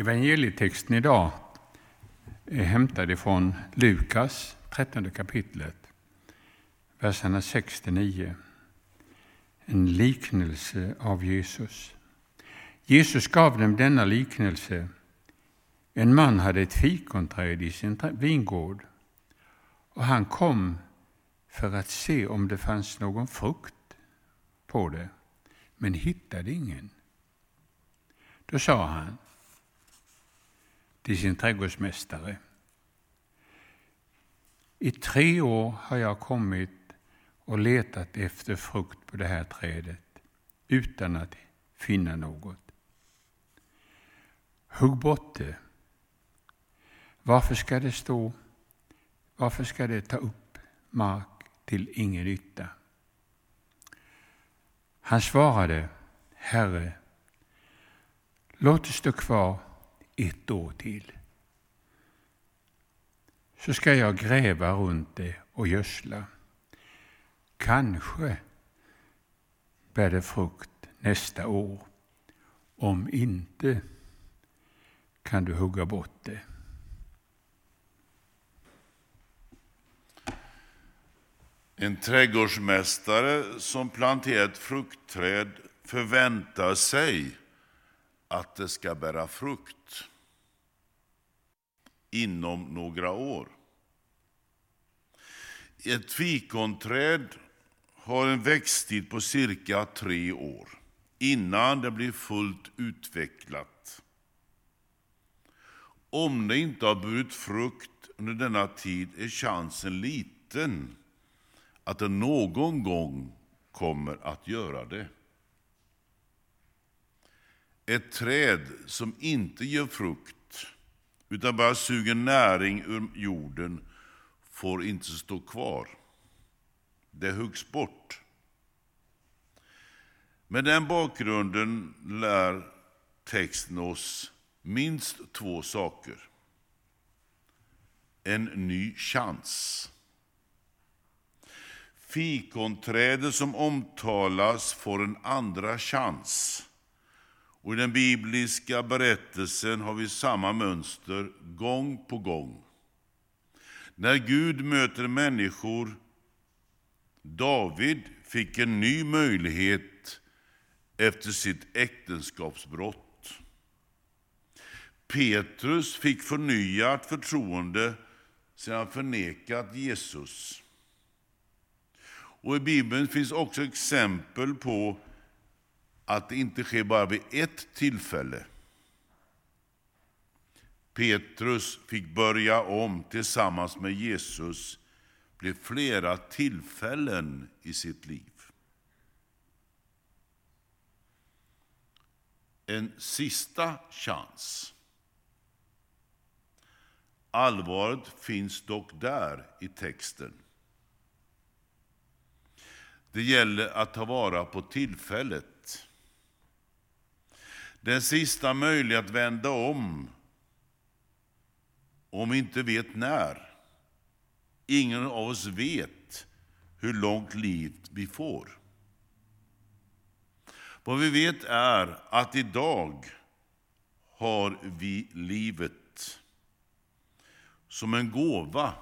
Evangelietexten idag är hämtad ifrån Lukas 13 kapitlet, verserna 6-9. En liknelse av Jesus. Jesus gav dem denna liknelse. En man hade ett fikonträd i sin vingård och han kom för att se om det fanns någon frukt på det, men hittade ingen. Då sa han till sin trädgårdsmästare. I tre år har jag kommit och letat efter frukt på det här trädet utan att finna något. Hugg bort det. Varför ska det stå? Varför ska det ta upp mark till ingen nytta? Han svarade, Herre, låt det stå kvar ett år till. Så ska jag gräva runt det och gödsla. Kanske bär det frukt nästa år. Om inte kan du hugga bort det. En trädgårdsmästare som planterar ett fruktträd förväntar sig att det ska bära frukt inom några år. Ett fikonträd har en växttid på cirka tre år innan det blir fullt utvecklat. Om det inte har burit frukt under denna tid är chansen liten att det någon gång kommer att göra det. Ett träd som inte ger frukt utan bara suger näring ur jorden får inte stå kvar. Det huggs bort. Med den bakgrunden lär texten oss minst två saker. En ny chans. Fikonträdet som omtalas får en andra chans. Och I den bibliska berättelsen har vi samma mönster gång på gång. När Gud möter människor, David fick en ny möjlighet efter sitt äktenskapsbrott. Petrus fick förnyat förtroende sedan han förnekat Jesus. Och I Bibeln finns också exempel på att det inte sker bara vid ett tillfälle. Petrus fick börja om tillsammans med Jesus vid flera tillfällen i sitt liv. En sista chans. Allvaret finns dock där i texten. Det gäller att ta vara på tillfället. Den sista möjliga att vända om, om vi inte vet när. Ingen av oss vet hur långt liv vi får. Vad vi vet är att idag har vi livet som en gåva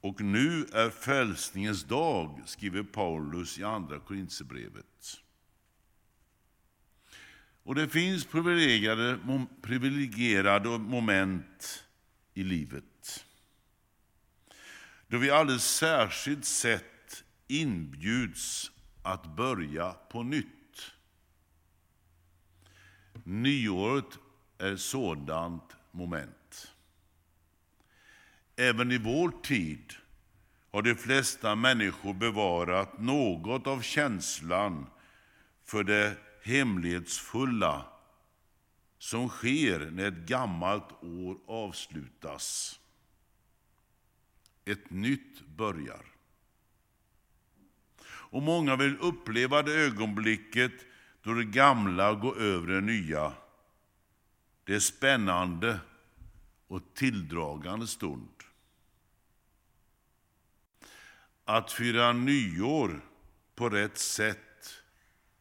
och nu är frälsningens dag, skriver Paulus i Andra Korinthierbrevet. Och det finns privilegierade, privilegierade moment i livet då vi alldeles särskilt sett inbjuds att börja på nytt. Nyåret är ett sådant moment. Även i vår tid har de flesta människor bevarat något av känslan för det hemlighetsfulla som sker när ett gammalt år avslutas. Ett nytt börjar. Och många vill uppleva det ögonblicket då det gamla går över det nya. Det är spännande och tilldragande stund. Att fira nyår på rätt sätt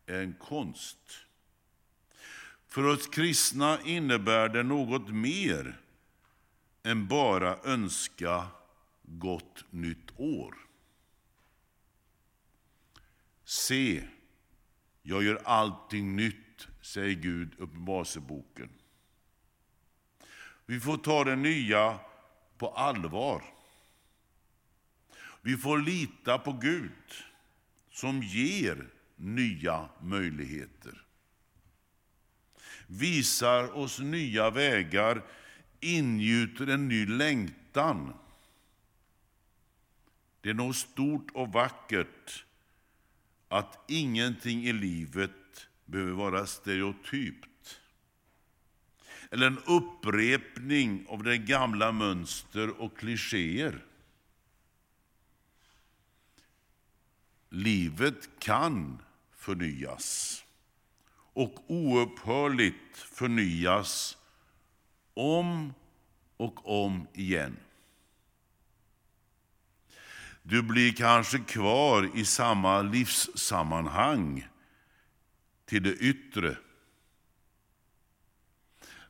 en konst. För oss kristna innebär det något mer än bara önska gott nytt år. Se, jag gör allting nytt, säger Gud i Uppenbarelseboken. Vi får ta det nya på allvar. Vi får lita på Gud som ger nya möjligheter. Visar oss nya vägar, ingjuter en ny längtan. Det är något stort och vackert att ingenting i livet behöver vara stereotypt eller en upprepning av det gamla mönster och klichéer. Livet kan förnyas och oupphörligt förnyas om och om igen. Du blir kanske kvar i samma livssammanhang till det yttre.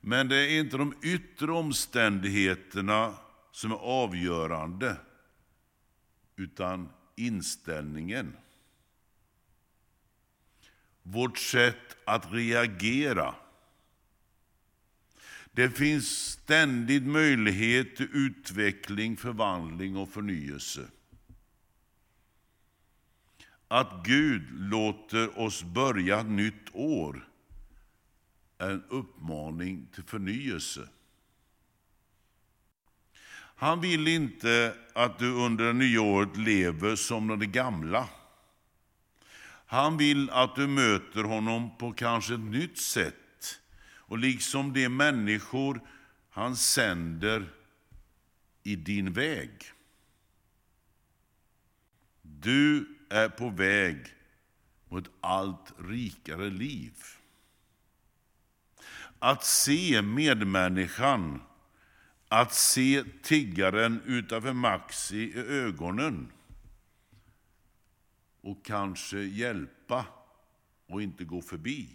Men det är inte de yttre omständigheterna som är avgörande, utan inställningen. Vårt sätt att reagera. Det finns ständigt möjlighet till utveckling, förvandling och förnyelse. Att Gud låter oss börja ett nytt år är en uppmaning till förnyelse. Han vill inte att du under det nya året lever som det gamla. Han vill att du möter honom på kanske ett nytt sätt och liksom de människor han sänder i din väg. Du är på väg mot ett allt rikare liv. Att se medmänniskan, att se tiggaren utanför Maxi i ögonen och kanske hjälpa och inte gå förbi.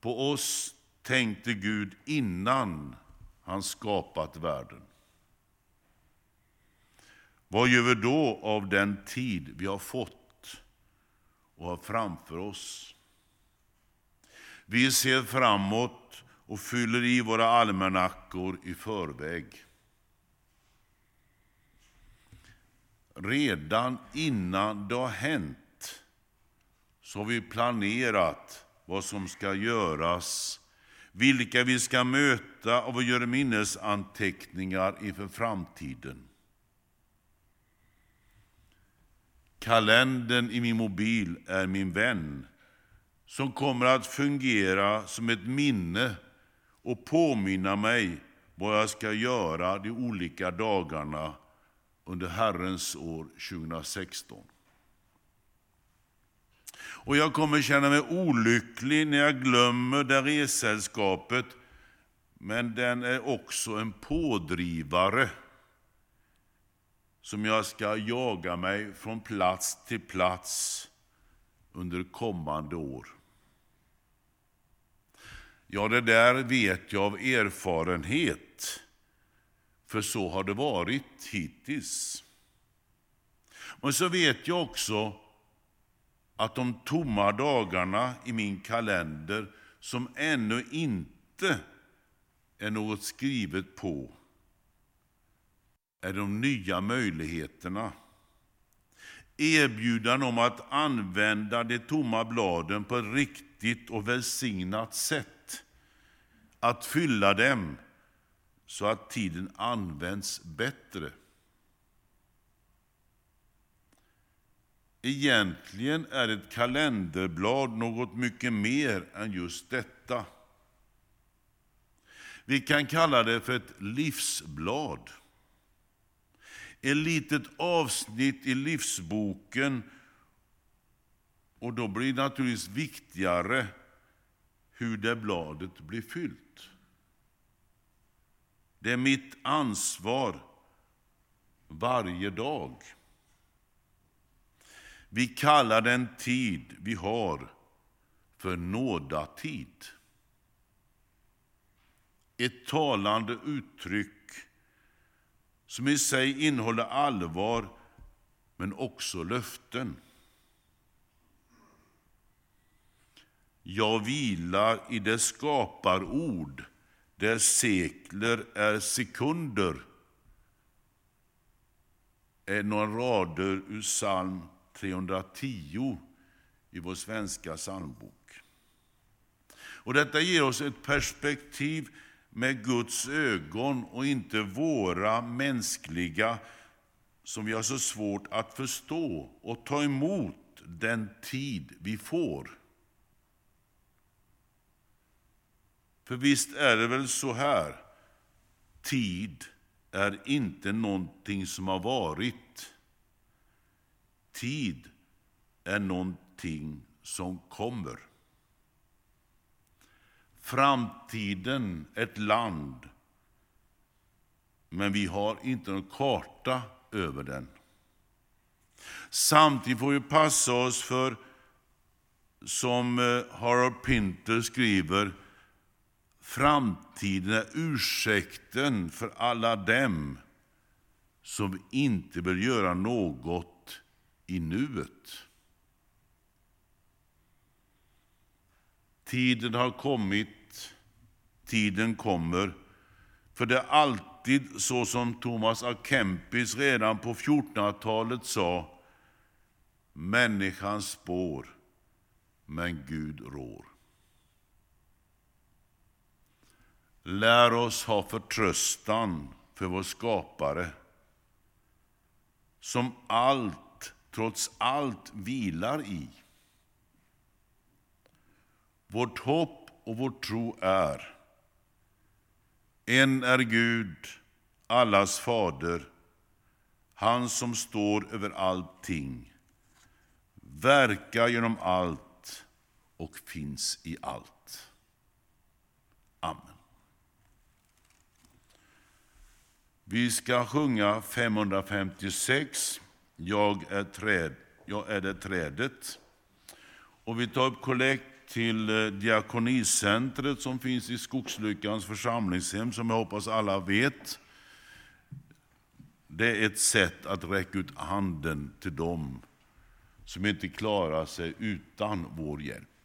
På oss tänkte Gud innan han skapat världen. Vad gör vi då av den tid vi har fått och har framför oss? Vi ser framåt och fyller i våra almanackor i förväg. Redan innan det har hänt så har vi planerat vad som ska göras, vilka vi ska möta och vi gör minnesanteckningar inför framtiden. Kalendern i min mobil är min vän som kommer att fungera som ett minne och påminna mig vad jag ska göra de olika dagarna under Herrens år 2016. Och jag kommer känna mig olycklig när jag glömmer det ressällskapet, men den är också en pådrivare som jag ska jaga mig från plats till plats under kommande år. Ja, det där vet jag av erfarenhet, för så har det varit hittills. Men så vet jag också att de tomma dagarna i min kalender, som ännu inte är något skrivet på, är de nya möjligheterna. Erbjudan om att använda de tomma bladen på ett riktigt och välsignat sätt. Att fylla dem så att tiden används bättre. Egentligen är ett kalenderblad något mycket mer än just detta. Vi kan kalla det för ett livsblad ett litet avsnitt i livsboken och då blir det naturligtvis viktigare hur det bladet blir fyllt. Det är mitt ansvar varje dag. Vi kallar den tid vi har för nådatid. Ett talande uttryck som i sig innehåller allvar men också löften. Jag vilar i det skaparord där sekler är sekunder är några rader ur psalm 310 i vår svenska psalmbok. Och detta ger oss ett perspektiv med Guds ögon och inte våra mänskliga som vi har så svårt att förstå och ta emot den tid vi får. För visst är det väl så här, tid är inte någonting som har varit. Tid är någonting som kommer. Framtiden, ett land, men vi har inte någon karta över den. Samtidigt får vi passa oss för, som eh, Harold Pinter skriver, Framtiden är ursäkten för alla dem som inte vill göra något i nuet. Tiden har kommit, tiden kommer, för det är alltid så som Thomas A. Kempis redan på 1400-talet sa, människans spår, men Gud rår. Lär oss ha förtröstan för vår skapare som allt, trots allt, vilar i. Vårt hopp och vår tro är en är Gud, allas fader, han som står över allting, verkar genom allt och finns i allt. Amen. Vi ska sjunga 556, Jag är, träd, jag är det trädet. Och vi tar upp kollekt till eh, Diakonicentret som finns i Skogslyckans församlingshem, som jag hoppas alla vet. Det är ett sätt att räcka ut handen till dem som inte klarar sig utan vår hjälp.